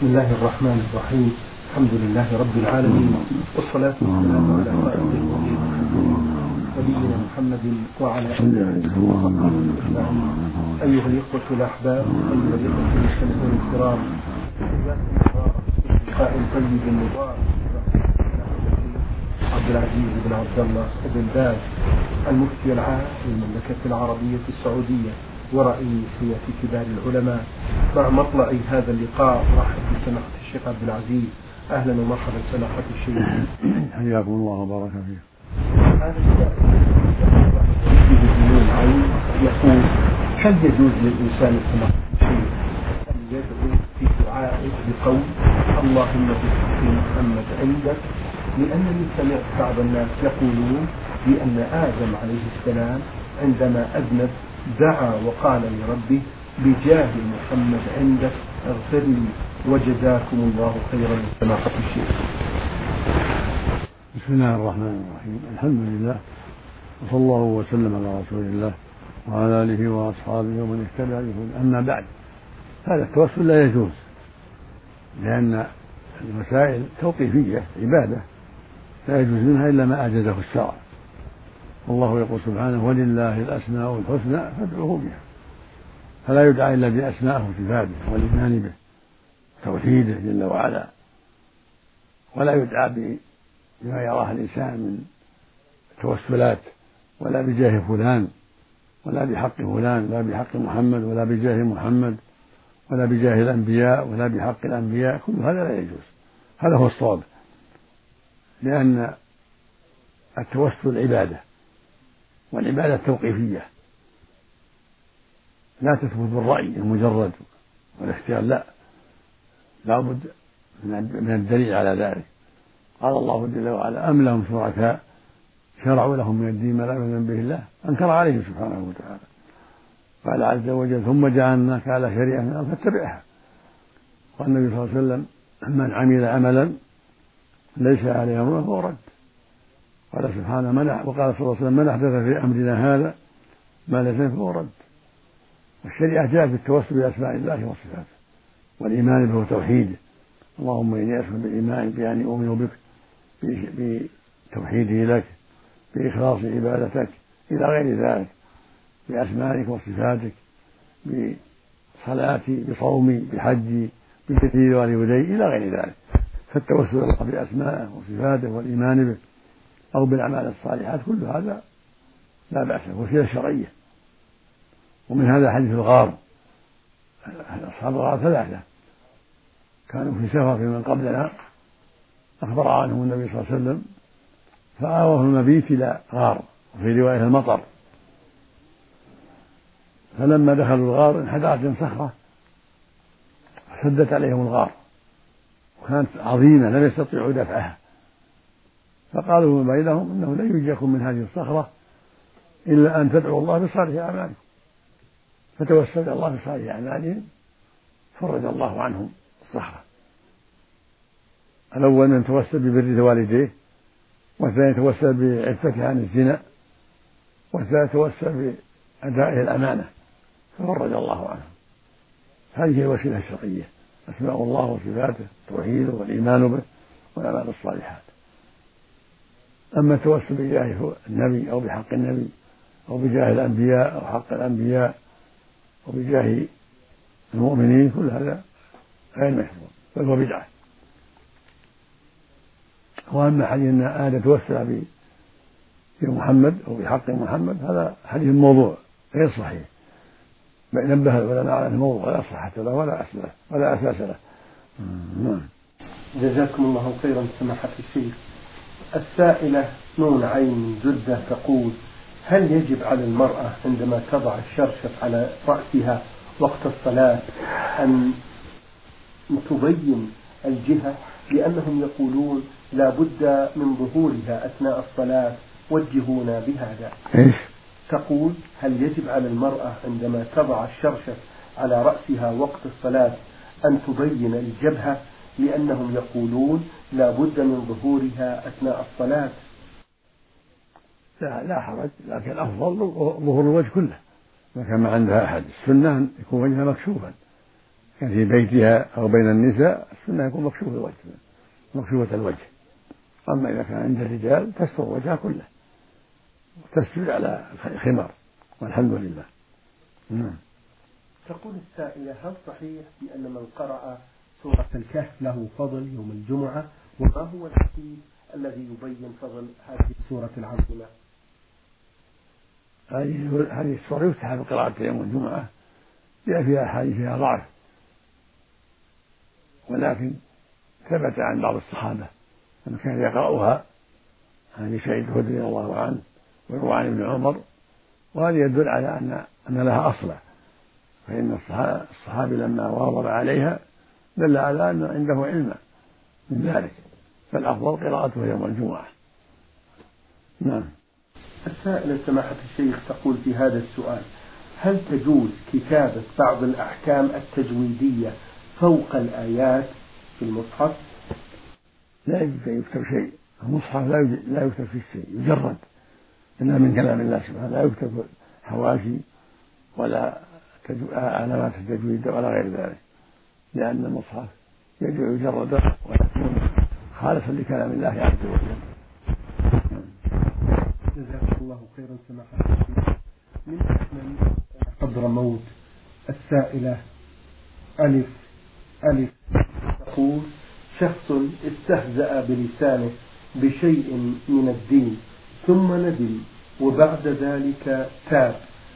بسم الله الرحمن الرحيم. الحمد لله رب العالمين. والصلاة والسلام على النبيين نبينا محمد وعلى آله وصحبه أجمعين أيها الإخوة الأحباب أيها الإخوة المستمعون الكرام لقاء طيب مبارك. عبد العزيز بن عبد الله بن باز المفتي العام للمملكة العربية السعودية. ورئيس هيئة كبار العلماء. مع مطلع هذا اللقاء رحب بسماحة الشيخ عبد العزيز. أهلا ومرحبا سماحة الشيخ. حياكم الله وبارك فيك هذا يقول هل يجوز للإنسان سماحة الشيخ أن يدعو في دعائه بقول اللهم بحق محمد عندك؟ لأنني سمعت بعض الناس يقولون بأن آدم عليه السلام عندما أذنب دعا وقال لربه بجاه محمد عندك اغفر لي وجزاكم الله خيرا. سماحة الشيخ. بسم الله الرحمن الرحيم، الحمد لله وصلى الله وسلم على رسول الله وعلى آله وأصحابه ومن اهتدى به أما بعد هذا التوسل لا يجوز لأن المسائل توقيفية عبادة لا يجوز منها إلا ما أعجزه الشرع. والله يقول سبحانه ولله الأسماء الحسنى فادعوه بها. فلا يدعى إلا بأسمائه وصفاته والإيمان به توحيده جل وعلا. ولا يدعى بما يراه الإنسان من توسلات ولا بجاه فلان ولا بحق فلان ولا بحق محمد ولا بجاه محمد ولا بجاه الأنبياء ولا بحق الأنبياء. كل هذا لا يجوز. هذا هو الصواب لأن التوسل عبادة. والعبادة توقيفية لا تثبت بالرأي المجرد والاختيار لا. لابد من الدليل على ذلك. قال الله جل وعلا أم لهم شركاء شرعوا لهم من الدين ما لا يؤمن به الله أنكر عليهم سبحانه وتعالى. قال عز وجل ثم جعلناك على شريعة من الأرض فاتبعها. قال النبي صلى الله عليه وسلم من عمل عملا ليس عليه أمره فهو رد. قال سبحانه من وقال صلى الله عليه وسلم من أحدث في أمرنا هذا ما ليس فهو رد. والشريعة جاءت بالتوسل بأسماء الله وصفاته والإيمان به وتوحيده اللهم إني أسأل بالإيمان بأني أؤمن بك بتوحيده لك بإخلاص عبادتك إلى غير ذلك بأسمائك وصفاتك بصلاتي بصومي بحجي بتكبير والدي إلى غير ذلك. فالتوسل بأسمائه وصفاته والإيمان به أو بالأعمال الصالحات كل هذا لا بأس وسيلة شرعية. ومن هذا حديث الغار أصحاب الغار ثلاثة. كانوا في سفر في من قبلنا أخبر عنهم النبي صلى الله عليه وسلم فآوه المبيت إلى غار وفي رواية المطر. فلما دخلوا الغار انحدرت بهم صخرة فسدت عليهم الغار. وكانت عظيمة لم يستطيعوا دفعها. فقالوا ما بينهم إنه لن ينجيكم من هذه الصخرة إلا أن تدعوا الله بصالح أعمالكم. فتوسل الله بصالح أعمالهم فرج الله عنهم الصخرة. الأول من توسل ببر والديه والثاني توسل بعفته عن الزنا والثالث توسل بأدائه الأمانة ففرج الله عنهم. هذه هي الوسيلة الشرعية. أسماء الله وصفاته توحيده والإيمان به والأعمال الصالحات. أما التوسل بجاه النبي أو بحق النبي أو بجاه الأنبياء أو حق الأنبياء أو بجاه المؤمنين كل هذا غير مشروع بل هو بدعة. وأما حديث أن آدم توسل بمحمد أو بحق محمد هذا حديث موضوع غير صحيح. نبه العلماء على الموضوع لا صحة له ولا أساس ولا أساس له. نعم. جزاكم الله خيرا سماحة الشيخ. السائلة نون عين جدة تقول هل يجب على المرأة عندما تضع الشرشف على رأسها وقت الصلاة أن تبين الجهة؟ لأنهم يقولون لا بد من ظهورها أثناء الصلاة وجهونا بهذا. إيش؟ تقول هل يجب على المرأة عندما تضع الشرشف على رأسها وقت الصلاة أن تبين الجبهة؟ لأنهم يقولون لا بد من ظهورها أثناء الصلاة. لا لا حرج لكن الأفضل ظهور الوجه كله. ما كان ما عندها أحد. السنة أن يكون وجهها مكشوفا. كان في بيتها أو بين النساء السنة يكون مكشوف الوجه مكشوفة الوجه. أما إذا كان عند الرجال تستر وجهها كله. وتسجد على الخمار. والحمد لله. نعم. تقول السائلة هل صحيح بأن من قرأ سورة الكهف له فضل يوم الجمعة. وما هو الحديث الذي يبين فضل هذه السورة العظيمة هذه هذه السورة يفتح بقراءة يوم الجمعة. جاء فيها أحاديث فيها ضعف. ولكن ثبت عن بعض الصحابة أنه كان يقرأها. عن سعيد الخدري رضي الله عنه ويروى عن ابن عمر. وهذا يدل على أن أن لها أصلا فإن الصحابي لما واظب عليها دل على أن عنده علم من ذلك. فالأفضل قراءته يوم الجمعة. نعم. السائلة سماحة الشيخ تقول في هذا السؤال هل تجوز كتابة بعض الأحكام التجويدية فوق الآيات في المصحف؟ لا يجوز أن يكتب شيء. المصحف لا لا يكتب فيه شيء. يجرد إنها من كلام الله سبحانه. لا يكتب حواشي ولا علامات التجويد ولا غير ذلك. لأن المصحف يجب يجرد ويكون خالصا لكلام الله عز وجل. جزاك الله خيرا سماحة من من قدر موت السائلة ألف ألف تقول شخص استهزأ بلسانه بشيء من الدين ثم ندم وبعد ذلك تاب.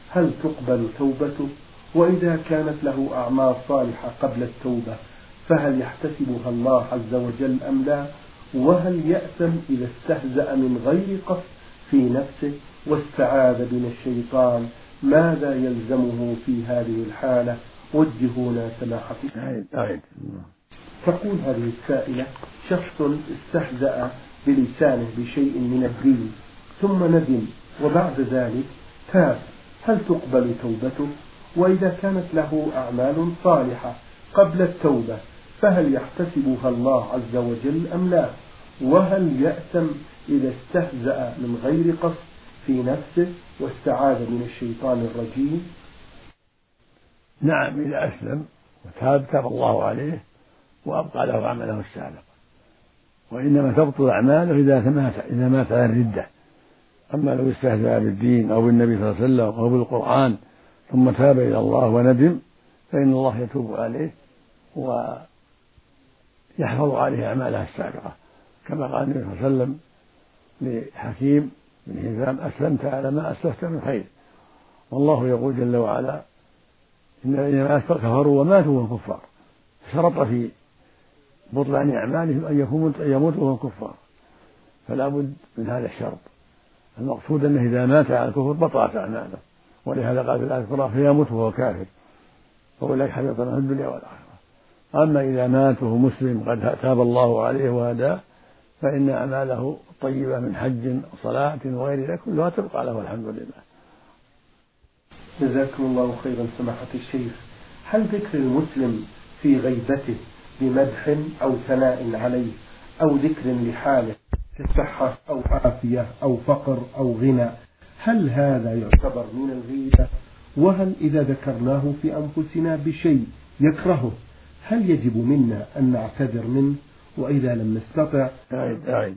هل تقبل توبته؟ وإذا كانت له أعمال صالحة قبل التوبة فهل يحتسبها الله عز وجل أم لا؟ وهل يأثم إذا استهزأ من غير قصد في نفسه واستعاذ من الشيطان؟ ماذا يلزمه في هذه الحالة؟ وجهونا سماحة. تقول هذه السائلة شخص استهزأ بلسانه بشيء من الدين ثم ندم وبعد ذلك تاب هل تقبل توبته؟ وإذا كانت له أعمال صالحة قبل التوبة فهل يحتسبها الله عز وجل أم لا؟ وهل يأثم إذا استهزأ من غير قصد في نفسه واستعاذ من الشيطان الرجيم؟ نعم إذا أسلم وتاب تاب الله عليه وأبقى له عمله السابق. وإنما تبطل أعماله إذا مات إذا مات على الردة أما لو استهزأ بالدين أو بالنبي صلى الله عليه وسلم أو بالقرآن ثم تاب إلى الله وندم فإن الله يتوب عليه ويحفظ عليه أعماله السابقة. كما قال النبي صلى الله عليه وسلم لحكيم بن هزام أسلمت على ما أسلفت من خير. والله يقول جل وعلا إن الذين كفروا وماتوا وهم كفار. شرط في بطلان أعمالهم أن يموتوا وهم كفار. فلا بد من هذا الشرط. المقصود أنه إذا مات على الكفر بطلت أعماله. ولهذا قال في الآية الأخرى فيموت وهو كافر. فأولئك حبط له الدنيا والآخرة. أما إذا مات وهو مسلم قد تاب الله عليه وهداه فإن أعماله الطيبة من حج وصلاة وغير ذلك كلها تبقى له الحمد لله. جزاكم الله خيرا سماحة الشيخ. هل ذكر المسلم في غيبته بمدح أو ثناء عليه أو ذكر لحاله كصحة أو عافية أو فقر أو غنى هل هذا يعتبر من الغيبة؟ وهل إذا ذكرناه في أنفسنا بشيء يكرهه هل يجب منا أن نعتذر منه؟ وإذا لم نستطع أعد أعد.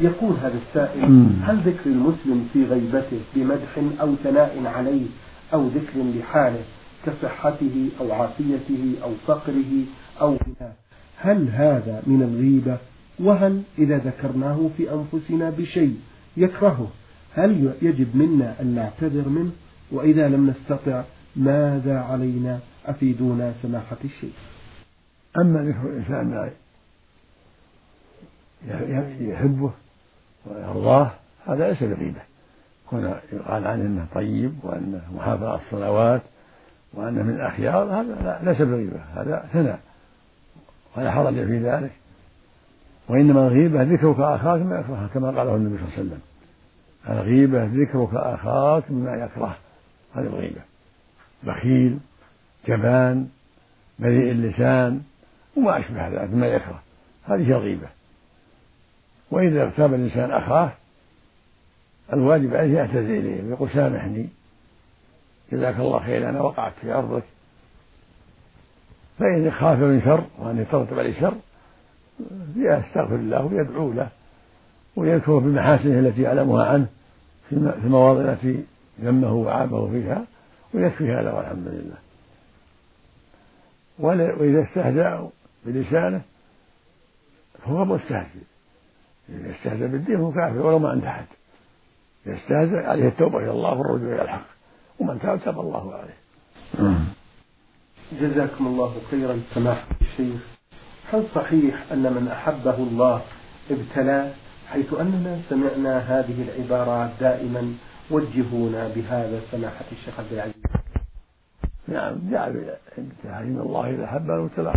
يقول هذا السائل هل ذكر المسلم في غيبته بمدح أو ثناء عليه أو ذكر لحاله كصحته أو عافيته أو فقره أو هل هذا من الغيبة؟ وهل إذا ذكرناه في أنفسنا بشيء يكرهه. هل يجب منا أن نعتذر منه؟ وإذا لم نستطع ماذا علينا؟ أفيدونا سماحة الشيخ. أما ذكر الإنسان يحبه ويرضاه هذا ليس بغيبة. كون يقال عنه أنه طيب وأنه محافظ على الصلوات وأنه من الأخيار هذا ليس بغيبة. هذا ثناء. ولا حرج في ذلك. وإنما الغيبة ذكرك أخاك ما يكره كما قاله النبي صلى الله عليه وسلم. الغيبة ذكرك أخاك بما يكره. هذه الغيبة. بخيل جبان بريء اللسان وما أشبه ذلك بما يكره. هذه الغيبة. وإذا اغتاب الإنسان أخاه الواجب عليه يعتذر إليه ويقول سامحني جزاك الله خير أنا وقعت في أرضك. فإن خاف من شر وأن يترتب عليه شر يستغفر الله ويدعو له ويذكر بمحاسنه التي يعلمها عنه في المواضع التي ذمه وعابه فيها ويكفي هذا والحمد لله. وإذا استهزأ بلسانه فهو مستهزئ. إذا استهزأ بالدين هو كافر ولو ما عنده أحد. يستهزئ عليه التوبة إلى الله والرجوع إلى الحق. ومن تاب تاب الله عليه. جزاكم الله خيرا. سماحة الشيخ. هل صحيح أن من أحبه الله ابتلاه حيث أننا سمعنا هذه العبارات دائما وجهونا بهذا سماحة الشيخ عبد العزيز؟ نعم جاء إن الله إذا أحب ابتلاه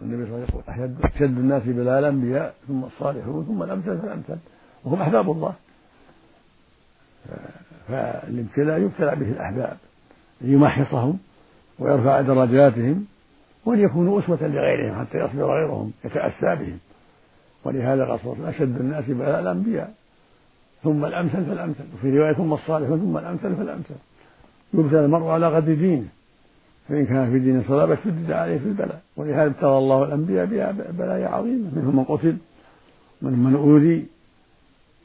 والنبي صلى الله عليه وسلم يقول أشد الناس بلاء الأنبياء ثم الصالحون ثم الأمثل فالأمثل وهم أحباب الله. فالابتلاء يبتلى به الأحباب ليمحصهم ويرفع درجاتهم. وليكونوا أسوة لغيرهم حتى يصبر غيرهم يتأسى بهم. ولهذا قال صلى أشد الناس بلاء الأنبياء. ثم الأمثل فالأمثل. وفي رواية ثم الصالحون ثم الأمثل فالأمثل. يبتلى المرء على قدر دينه. فإن كان في دين صلابة شدد عليه في البلاء. ولهذا ابتلى الله الأنبياء بها بلايا عظيمة منهم من قتل ومنهم من أوذي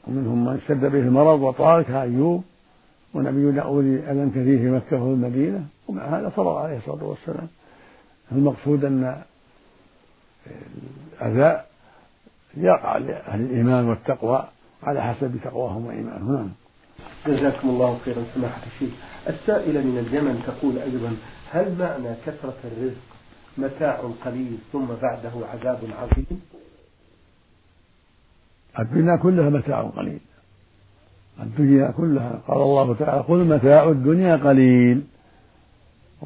ومنهم من اشتد به المرض وطال كأيوب ونبينا أوذي أذى كثير في مكة والمدينة ومع هذا صبر عليه الصلاة والسلام. المقصود أن الأذى يقع لأهل الإيمان والتقوى على حسب تقواهم وإيمانهم. نعم. جزاكم الله خيرا سماحة الشيخ. السائلة من اليمن تقول أيضا هل معنى كثرة الرزق متاع قليل ثم بعده عذاب عظيم؟ الدنيا كلها متاع قليل. الدنيا كلها قال الله تعالى قل متاع الدنيا قليل.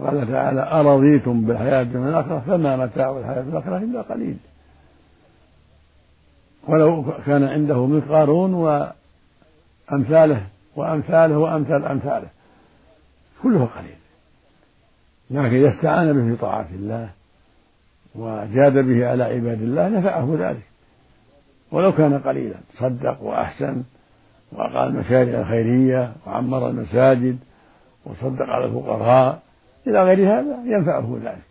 وقال تعالى أرضيتم بالحياة الدنيا الآخرة فما متاع الحياة الآخرة إلا قليل. ولو كان عنده مثل قارون وأمثاله وأمثاله وأمثال أمثاله كله قليل. لكن إذا استعان به في طاعة الله وجاد به على عباد الله نفعه ذلك. ولو كان قليلا صدق وأحسن وأقام المشاريع الخيرية وعمر المساجد وصدق على الفقراء إلى غير هذا ينفعه ذلك.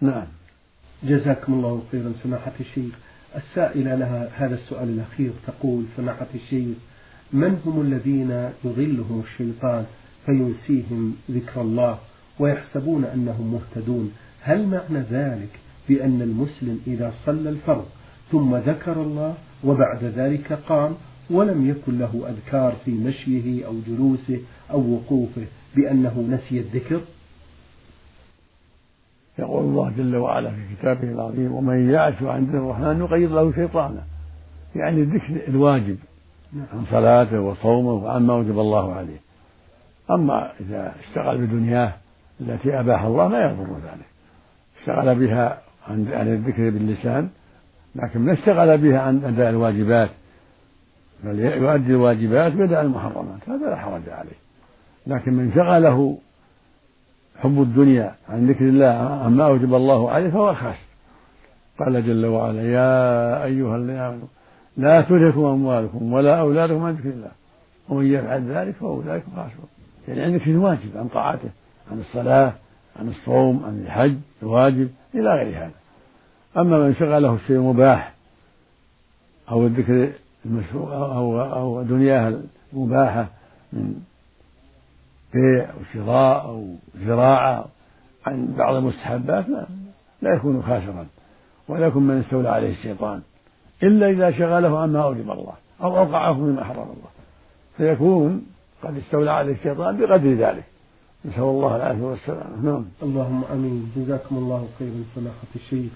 نعم. جزاكم الله خيرا. سماحة الشيخ السائلة لها هذا السؤال الأخير تقول سماحة الشيخ من هم الذين يضلهم الشيطان فينسيهم ذكر الله ويحسبون أنهم مهتدون؟ هل معنى ذلك بأن المسلم إذا صلى الفرض ثم ذكر الله وبعد ذلك قام ولم يكن له أذكار في مشيه أو جلوسه أو وقوفه بأنه نسي الذكر؟ يقول الله جل وعلا في كتابه العظيم ومن يعش عن ذكر الرحمن نقيض له شيطانا. يعني الذكر الواجب نعم. عن صلاته وصومه وعما وجب الله عليه. أما إذا اشتغل بدنياه التي أباح الله لا يضر ذلك. اشتغل بها عن عن الذكر باللسان لكن ما اشتغل بها عن أداء الواجبات بل يؤدي الواجبات ويدع المحرمات هذا لا حرج عليه. لكن من شغله حب الدنيا عن ذكر الله عما أوجب الله عليه فهو خاسر قال جل وعلا يا أيها الذين آمنوا لا تلهكم أموالكم ولا أولادكم عن ذكر الله. ومن يفعل ذلك فأولئك خاسرون يعني عندك في الواجب عن طاعته عن الصلاة عن الصوم عن الحج الواجب إلى غير هذا. أما من شغله الشيء المباح أو الذكر المشروع أو أو دنياه المباحة من بيع أو شراء أو زراعة عن بعض المستحبات لا, لا يكون خاسرا ولا يكون من استولى عليه الشيطان إلا إذا شغله عما أوجب الله أو أوقعه مما حرم الله. فيكون قد استولى عليه الشيطان بقدر ذلك. نسأل الله العافية والسلامة. نعم. اللهم آمين. جزاكم الله خيرا سماحة الشيخ.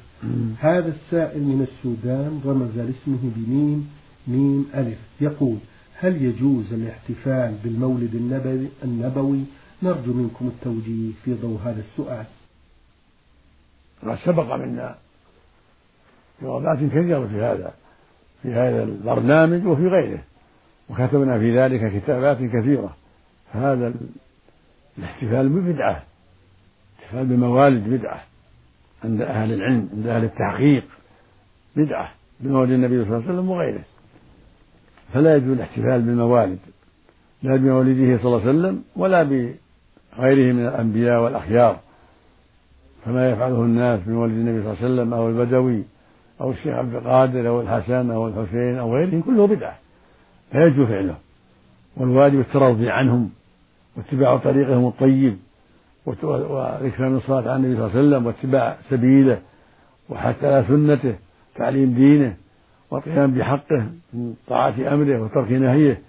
هذا السائل من السودان رمز لاسمه بميم ميم ألف. يقول هل يجوز الاحتفال بالمولد النبوي, نرجو منكم التوجيه في ضوء هذا السؤال. قد سبق منا جوابات كثيرة في هذا في هذا البرنامج وفي غيره وكتبنا في ذلك كتابات كثيرة. فهذا الاحتفال ببدعة الاحتفال بموالد بدعة عند أهل العلم عند أهل التحقيق بدعة بمولد النبي صلى الله عليه وسلم وغيره. فلا يجوز الاحتفال بالموالد لا بمولده صلى الله عليه وسلم ولا غيره من الأنبياء والأخيار كما يفعله الناس بمولد النبي صلى الله عليه وسلم أو البدوي أو الشيخ عبد القادر أو الحسن أو الحسين أو غيرهم كله بدعة. لا يجوز فعله. والواجب الترضي عنهم واتباع طريقهم الطيب وإكرام الصلاة على النبي صلى الله عليه وسلم واتباع سبيله وحتى سنته تعليم دينه. والقيام بحقه من طاعة أمره وترك نهيه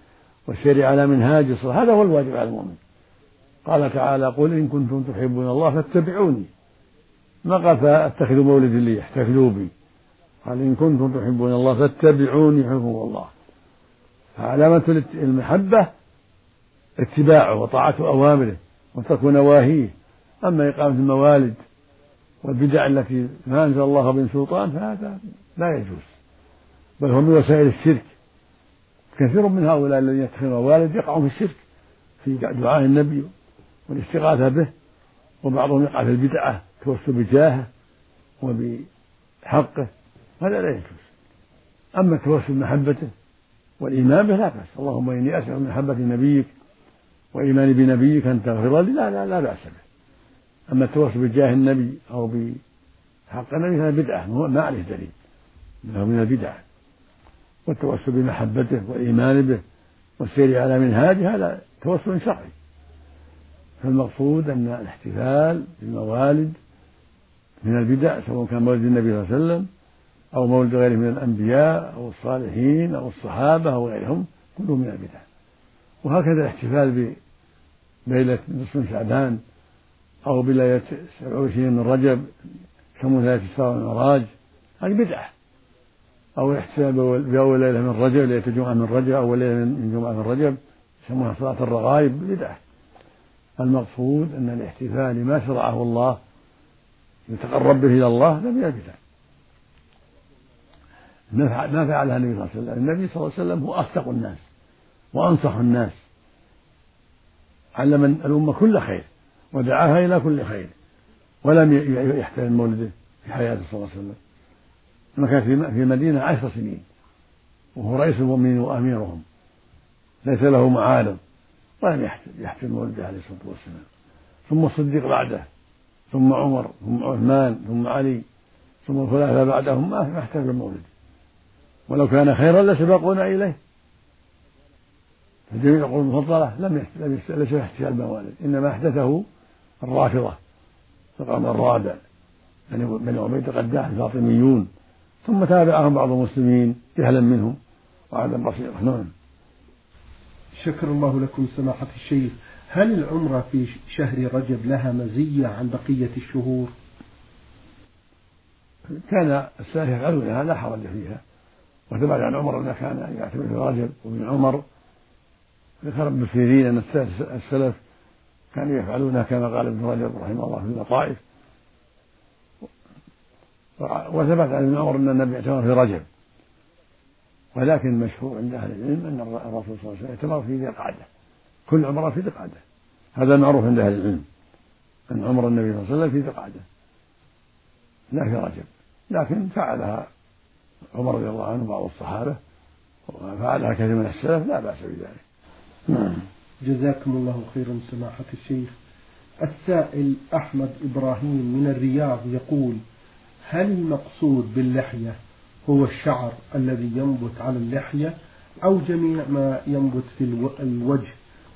والسير على منهاج الصلاة. هذا هو الواجب على المؤمن. قال تعالى قل إن كنتم تحبون الله فاتبعوني. ما قال فأتخذوا مولد لي احتفلوا بي. قال إن كنتم تحبون الله فاتبعوني يحبكم الله. فعلامة المحبة اتباعه وطاعة أوامره وترك نواهيه. أما إقامة الموالد والبدع التي ما أنزل الله من سلطان فهذا لا يجوز. بل هو من وسائل الشرك. كثير من هؤلاء الذين يتخذون موالد يقعون في الشرك في دعاء النبي والاستغاثة به وبعضهم يقع في البدعة التوسل بجاهه وبحقه هذا لا يجوز. أما التوسل بمحبته والإيمان به لا بأس. اللهم إني أسأل من محبة نبيك وإيماني بنبيك أن تغفر لي لا لا, لا بأس به. أما التوسل بجاه النبي أو بحق النبي فهذا بدعة ما عليه دليل. إنه من البدع. والتوسل بمحبته والإيمان به والسير على منهاجه هذا توسل شرعي. فالمقصود أن الاحتفال بالموالد من البدع سواء كان مولد النبي صلى الله عليه وسلم أو مولد غيره من الأنبياء أو الصالحين أو الصحابة أو غيرهم كله من البدع. وهكذا الاحتفال بليلة نصف شعبان أو بليلة 27 من رجب يسمونها ليلة الإسراء والمعراج هذه بدعة. أو الاحتفال بأول ليلة من رجب ليلة الجمعة من رجب أو ليلة من جمعة من رجب يسمونها صلاة الرغائب بدعة. المقصود أن الاحتفال بما شرعه الله يتقرب به إلى الله لم البدع ما فعلها النبي صلى الله عليه وسلم. النبي صلى الله عليه وسلم هو أصدق الناس وأنصح الناس. علم الأمة كل خير ودعاها إلى كل خير. ولم يحتفل مولده في حياته صلى الله عليه وسلم. مكث في المدينة عشر سنين وهو رئيس المؤمنين وأميرهم ليس له معارض ولم يحتفل مولده عليه الصلاة والسلام. ثم الصديق بعده ثم عمر ثم عثمان ثم علي ثم الخلفاء بعدهم ما احتفل المولد ولو كان خيرا لسبقونا إليه. فجميع القرون المفضلة لم ليس احتفال الموالد إنما أحدثه الرافضة في القرن الرابع. يعني بني عبيد القداح الفاطميون ثم تابعهم بعض المسلمين جهلا منهم وعدم بصيرة نعم. شكر الله لكم سماحة الشيخ. هل العمرة في شهر رجب لها مزية عن بقية الشهور؟ كان السلف يفعلونها لا حرج فيها. وثبت عن عمر انه كان يعتمد في رجب ومن عمر. ذكر ابن سيرين أن السلف كانوا يفعلونها كما قال ابن رجب رحمه الله في اللطائف. وثبت عن ابن عمر أن النبي اعتمر في رجب. ولكن المشهور عند أهل العلم أن الرسول صلى الله عليه وسلم اعتمر في ذي القعدة. كل عمره في ذي القعدة. هذا معروف عند أهل العلم. أن عمر النبي صلى الله عليه وسلم في ذي القعدة. لا في رجب. لكن فعلها عمر رضي الله عنه وبعض الصحابة. وفعلها كثير من السلف لا بأس بذلك. نعم. جزاكم الله خيرا سماحة الشيخ. السائل أحمد إبراهيم من الرياض يقول هل المقصود باللحية هو الشعر الذي ينبت على اللحية أو جميع ما ينبت في الوجه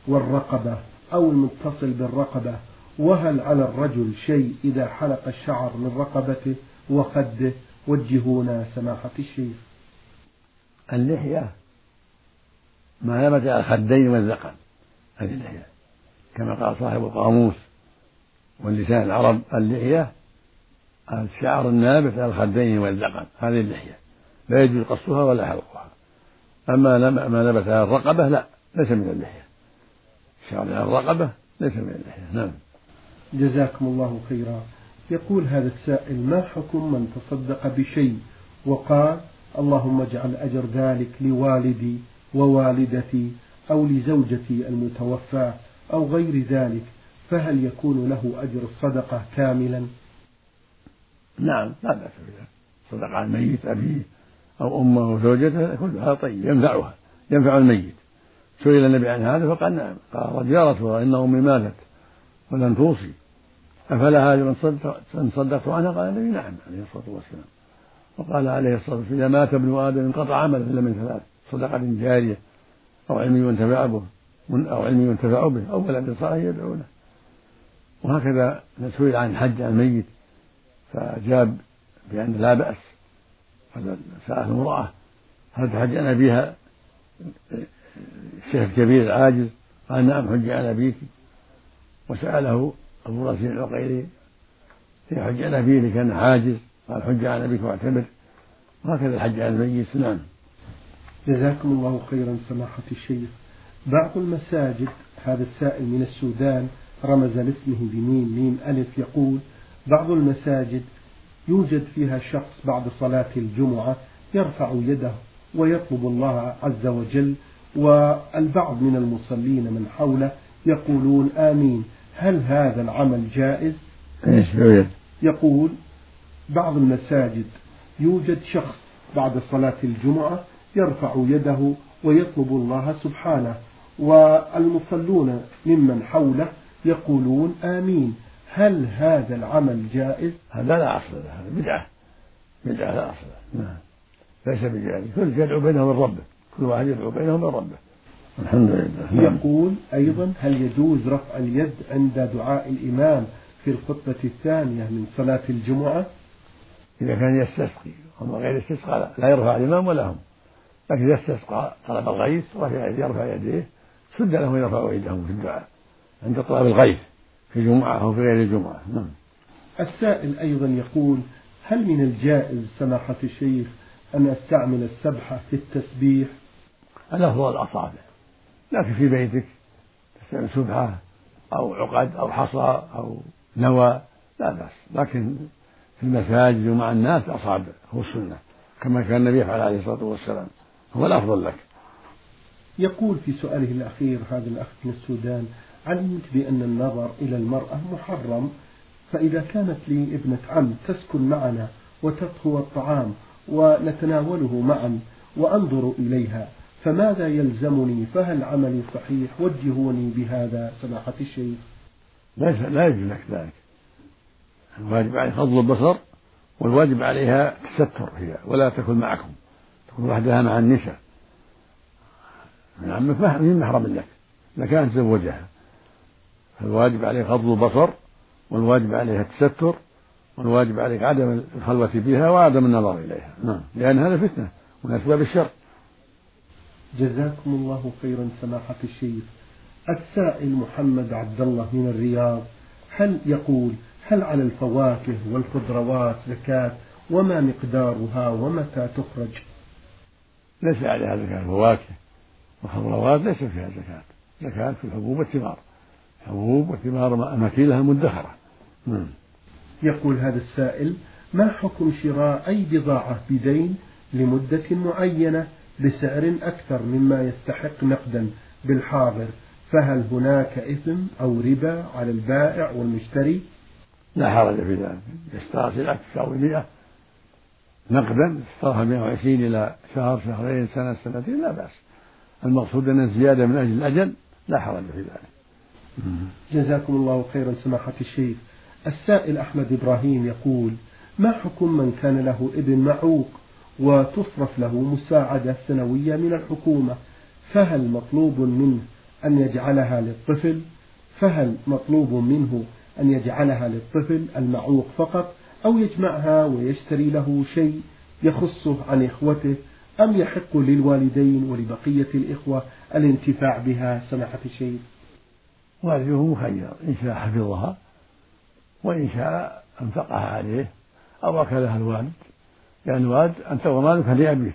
والرقبة أو المتصل بالرقبة؟ وهل على الرجل شيء إذا حلق الشعر من رقبته وخده؟ وجهونا سماحة الشيخ. اللحية ما نبت على الخدين والذقن هذه اللحية. كما قال صاحب القاموس واللسان العرب اللحية الشعر النابت على الخدين والذقن هذه اللحية. لا يجوز قصها ولا حلقها أما ما نبت على الرقبة لا ليس من اللحية. الشعر على الرقبة ليس من اللحية. نعم. جزاكم الله خيرا. يقول هذا السائل ما حكم من تصدق بشيء وقال اللهم اجعل أجر ذلك لوالدي ووالدتي أو لزوجتي المتوفاة أو غير ذلك فهل يكون له أجر الصدقة كاملا؟ نعم لا بأس بذلك. صدق عن الميت أبيه أو أمه أو زوجته كل هذا طيب ينفعها ينفع الميت. سئل النبي عن هذا فقال نعم. قال يا رسول الله إن أمي ماتت ولن توصي أفلا هذا من صدقت عنها قال النبي نعم عليه الصلاة والسلام. وقال عليه الصلاة والسلام إذا مات ابن آدم انقطع عمله إلا من ثلاث صدقة جارية أو علم ينتفع به أو علم ينتفع به أو ولد صالح يدعو له وهكذا سئل عن الحج عن الميت. فأجاب بأن لا بأس. هذا سأل امرأة هل تحج عن أبيها الشيخ الكبير العاجز قال نعم حج عن أبيك وسأله أبو راسين العقيلي في حج عن أبيه كان عاجز قال حج عن أبيك واعتمر وهكذا الحج عن الميت. نعم. جزاكم الله خيرا سماحة الشيخ. بعض المساجد هذا السائل من السودان رمز لاسمه بميم ميم ألف يقول بعض المساجد يوجد فيها شخص بعد صلاة الجمعة يرفع يده ويطلب الله عز وجل والبعض من المصلين من حوله يقولون آمين. هل هذا العمل جائز؟ يقول بعض المساجد يوجد شخص بعد صلاة الجمعة يرفع يده ويطلب الله سبحانه والمصلون ممن حوله يقولون آمين. هل هذا العمل جائز؟ هذا لا أصل له هذا بدعة. بدعة لا أصل له. نعم. ليس بجائز. كل يدعو بينه وبين ربه. كل واحد يدعو بينه وبين ربه. الحمد لله. نعم. يقول أيضا هل يجوز رفع اليد عند دعاء الإمام في الخطبة الثانية من صلاة الجمعة؟ إذا كان يستسقي. أما غير استسقى لا. يرفع الإمام ولا هم. لكن إذا استسقى طلب الغيث رفع يرفع يديه سد له يرفع يدهم في الدعاء عند طلب الغيث. في جمعة أو في غير الجمعة. نعم. السائل أيضا يقول هل من الجائز سماحة الشيخ أن أستعمل السبحة في التسبيح؟ الأفضل الأصابع لكن في بيتك تستعمل سبحة أو عقد أو حصى أو نوى لا بأس. لكن في المساجد ومع الناس أصابع هو السنة. كما كان النبي يفعل عليه الصلاة والسلام. هو الأفضل لك. يقول في سؤاله الأخير هذا الأخ من السودان علمت بأن النظر إلى المرأة محرم فإذا كانت لي ابنة عم تسكن معنا وتطهو الطعام ونتناوله معا وأنظر إليها فماذا يلزمني؟ فهل عملي صحيح؟ وجهوني بهذا سماحة الشيخ. ليس لا يجوز لك ذلك. الواجب عليك غض البصر والواجب عليها تستر هي ولا تكن معكم. تكون وحدها مع النساء. من عمك من محرم لك كانت تزوجها فالواجب عليك غض البصر والواجب عليها التستر والواجب عليك عدم الخلوة بها وعدم النظر إليها. نعم. لأن هذا فتنة من أسباب الشر. جزاكم الله خيرا سماحة الشيخ. السائل محمد عبد الله من الرياض هل يقول هل على الفواكه والخضروات زكاة وما مقدارها ومتى تخرج؟ ليس عليها زكاة الفواكه والخضروات ليس فيها زكاة. زكاة في الحبوب والثمار. حبوب وثمار أماكنها مدخرة نعم. يقول هذا السائل ما حكم شراء أي بضاعة بدين لمدة معينة بسعر أكثر مما يستحق نقدا بالحاضر؟ فهل هناك إثم أو ربا على البائع والمشتري؟ لا حرج في ذلك. سلعة تساوي 100 نقدا اشتراها 120 إلى شهر شهرين سنة سنتين لا بأس. المقصود أن الزيادة من أجل الأجل لا حرج في ذلك. جزاكم الله خيرا سماحة الشيخ. السائل أحمد إبراهيم يقول ما حكم من كان له ابن معوق وتصرف له مساعدة سنوية من الحكومة؟ فهل مطلوب منه أن يجعلها للطفل؟ فهل مطلوب منه أن يجعلها للطفل المعوق فقط أو يجمعها ويشتري له شيء يخصه عن إخوته؟ أم يحق للوالدين ولبقية الإخوة الانتفاع بها؟ سماحة الشيخ. والده مخير إن شاء حفظها وإن شاء أنفقها عليه أو أكلها الوالد لأن الوالد أنت ومالك لأبيك.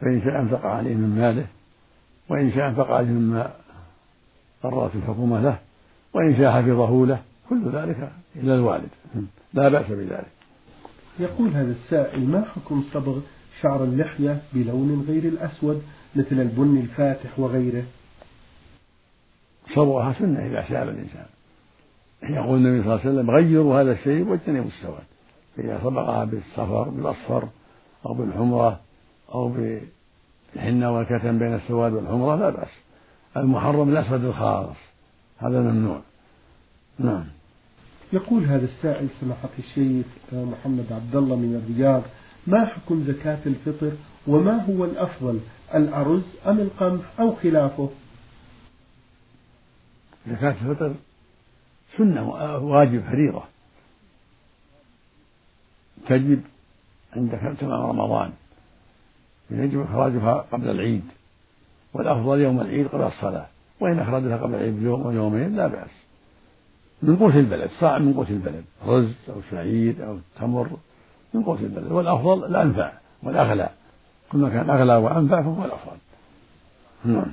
فإن شاء أنفق عليه من ماله وإن شاء أنفق عليه مما قررت الحكومة له وإن شاء حفظه له. كل ذلك إلى الوالد. لا بأس بذلك. يقول هذا السائل ما حكم صبغ شعر اللحية بلون غير الأسود مثل البني الفاتح وغيره؟ صبغها سنة إذا شاب الإنسان. يقول النبي صلى الله عليه وسلم غيروا هذا الشيء واجتنبوا السواد. فإذا صبغها بالصفر بالأصفر أو بالحمرة أو بالحنة والكتم بين السواد والحمرة لا بأس. المحرم الأسود الخالص هذا ممنوع. نعم. يقول هذا السائل سماحة الشيخ محمد عبد الله من الرياض ما حكم زكاة الفطر وما هو الأفضل الأرز أم القمح أو خلافه؟ زكاة الفطر سنة واجب فريضة. تجب عند تمام رمضان. يجب إخراجها قبل العيد. والأفضل يوم العيد قبل الصلاة. وإن أخرجها قبل العيد بيوم ويومين لا بأس. من قوت البلد صاع من قوت البلد. رز أو شعير أو تمر من قوت البلد. والأفضل الأنفع والأغلى كل ما كان أغلى وأنفع فهو الأفضل. نعم.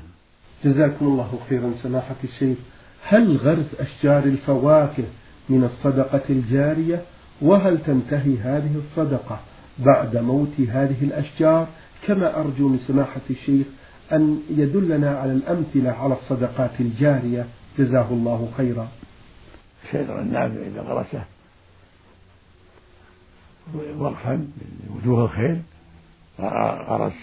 جزاكم الله خيرا. سماحة الشيخ. هل غرس أشجار الفواكه من الصدقة الجارية؟ وهل تنتهي هذه الصدقة بعد موت هذه الأشجار؟ كما أرجو من سماحة الشيخ أن يدلنا على الأمثلة على الصدقات الجارية. جزاه الله خيرا. الشجر النافع إذا غرسه. وقفا لوجوه الخير. غرس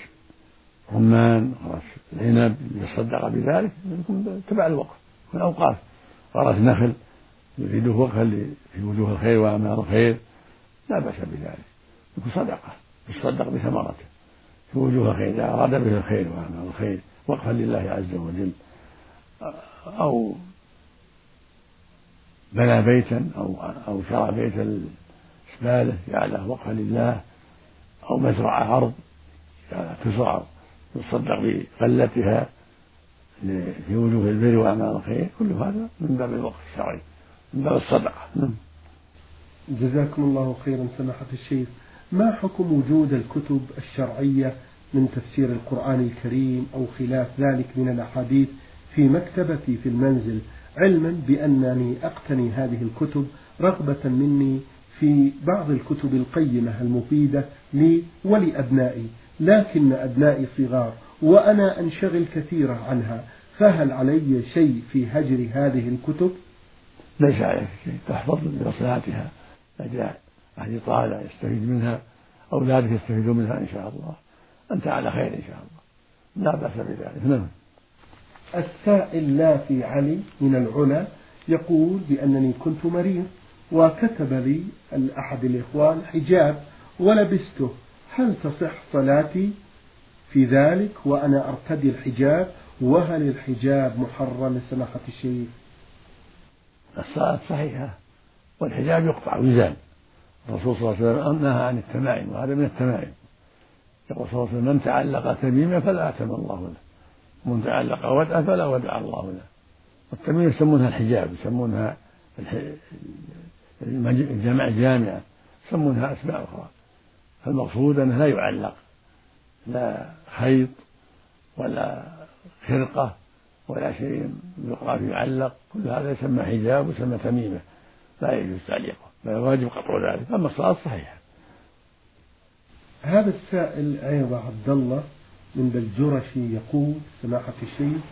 رمان غرس العنب يصدق بذلك. يكون تبع الوقف. من أوقاف غرس نخل يريده وقفا في وجوه الخير وأعمال الخير. لا بأس بذلك. يكون صدقة يصدق بثمرته. في وجوه الخير إذا أراد به الخير وأعمال الخير وقفا لله عز وجل. أو بنى بيتا أو أو شرى بيت الإسبالة جعله وقفا لله. أو مزرعة أرض تزرع يصدق بغلتها في وجوه البر وأعمال الخير كل هذا من باب الوقف الشرعي من باب الصدقة. نعم. جزاكم الله خيرا سماحة الشيخ. ما حكم وجود الكتب الشرعية من تفسير القرآن الكريم أو خلاف ذلك من الأحاديث في مكتبتي في المنزل؟ علما بأنني أقتني هذه الكتب رغبة مني في بعض الكتب القيمة المفيدة لي ولأبنائي لكن أبنائي صغار. وأنا أنشغل كثيرا عنها. فهل علي شيء في هجر هذه الكتب؟ ليس عليك شيء. تحفظ بمصلحتها لأجل أهل طالع يستفيد منها أولادك يستفيدون منها إن شاء الله. أنت على خير إن شاء الله. لا بأس بذلك. نعم. السائل لافي علي من العلا يقول بأنني كنت مريض وكتب لي أحد الإخوان حجاب ولبسته. هل تصح صلاتي؟ في ذلك وأنا أرتدي الحجاب وهل الحجاب محرم سماحة الشيخ؟ الصلاة صحيحة والحجاب يقطع ويزال الرسول صلى الله عليه وسلم نهى عن التمائم وهذا من التمائم. يقول صلى الله عليه وسلم من تعلق تميمة فلا أتم الله له من تعلق ودعة فلا ودع الله له. والتميم يسمونها الحجاب يسمونها الجمع الجامعة يسمونها أسماء أخرى. فالمقصود أنه لا يعلق. لا خيط ولا خرقة ولا شيء يقال يعلق كل هذا يسمى حجاب ويسمى تميمة لا يجوز تعليقه بل الواجب قطع ذلك أما الصلاة صحيحة. هذا السائل أيضا عبد الله من بلجرشي يقول سماحة الشيخ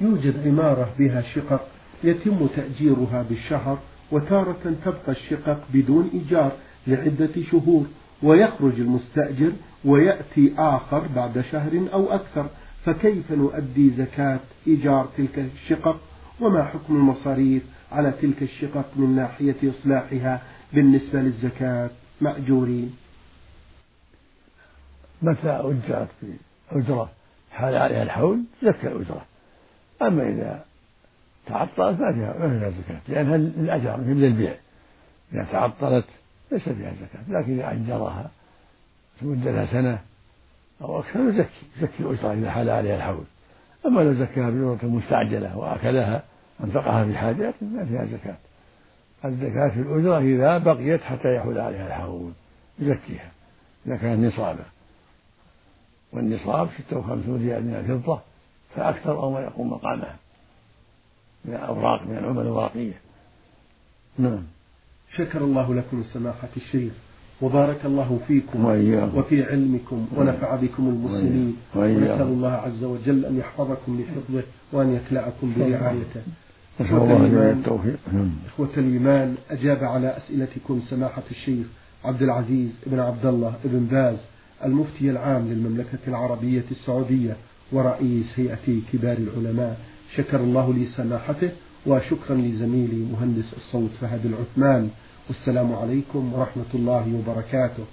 يوجد عمارة بها شقق يتم تأجيرها بالشهر وتارة تبقى الشقق بدون إيجار لعدة شهور ويخرج المستأجر ويأتي آخر بعد شهر أو أكثر. فكيف نؤدي زكاة إيجار تلك الشقق؟ وما حكم المصاريف على تلك الشقق من ناحية إصلاحها بالنسبة للزكاة؟ مأجورين. متى أجرت أجرة؟ حال عليها الحول؟ زكى الأجرة. أما إذا تعطلت ما فيها ما فيها زكاة لأنها للأجر مثل البيع إذا تعطلت ليس فيها زكاة لكن إذا أجرها مدتها سنة أو أكثر يزكي يزكي الأجرة إذا حال عليها الحول. أما لو زكاها بأجرة مستعجلة وأكلها أنفقها في حاجات ما فيها زكاة. الزكاة في الأجرة إذا بقيت حتى يحول عليها الحول يزكيها إذا كانت نصابا والنصاب ستة وخمسون ريال من الفضة فأكثر أو ما يقوم مقامها من الأوراق من العمل الورقية نعم. شكر الله لكم سماحة الشيخ وبارك الله فيكم وإياكم. وفي علمكم ونفع بكم المسلمين. ونسأل الله عز وجل أن يحفظكم بحفظه وأن يكلأكم برعايته. التوفيق نعم. إخوة الإيمان أجاب على أسئلتكم سماحة الشيخ عبد العزيز بن عبد الله بن باز المفتي العام للمملكة العربية السعودية ورئيس هيئة كبار العلماء. شكر الله لسماحته وشكرا لزميلي مهندس الصوت فهد العثمان والسلام عليكم ورحمة الله وبركاته.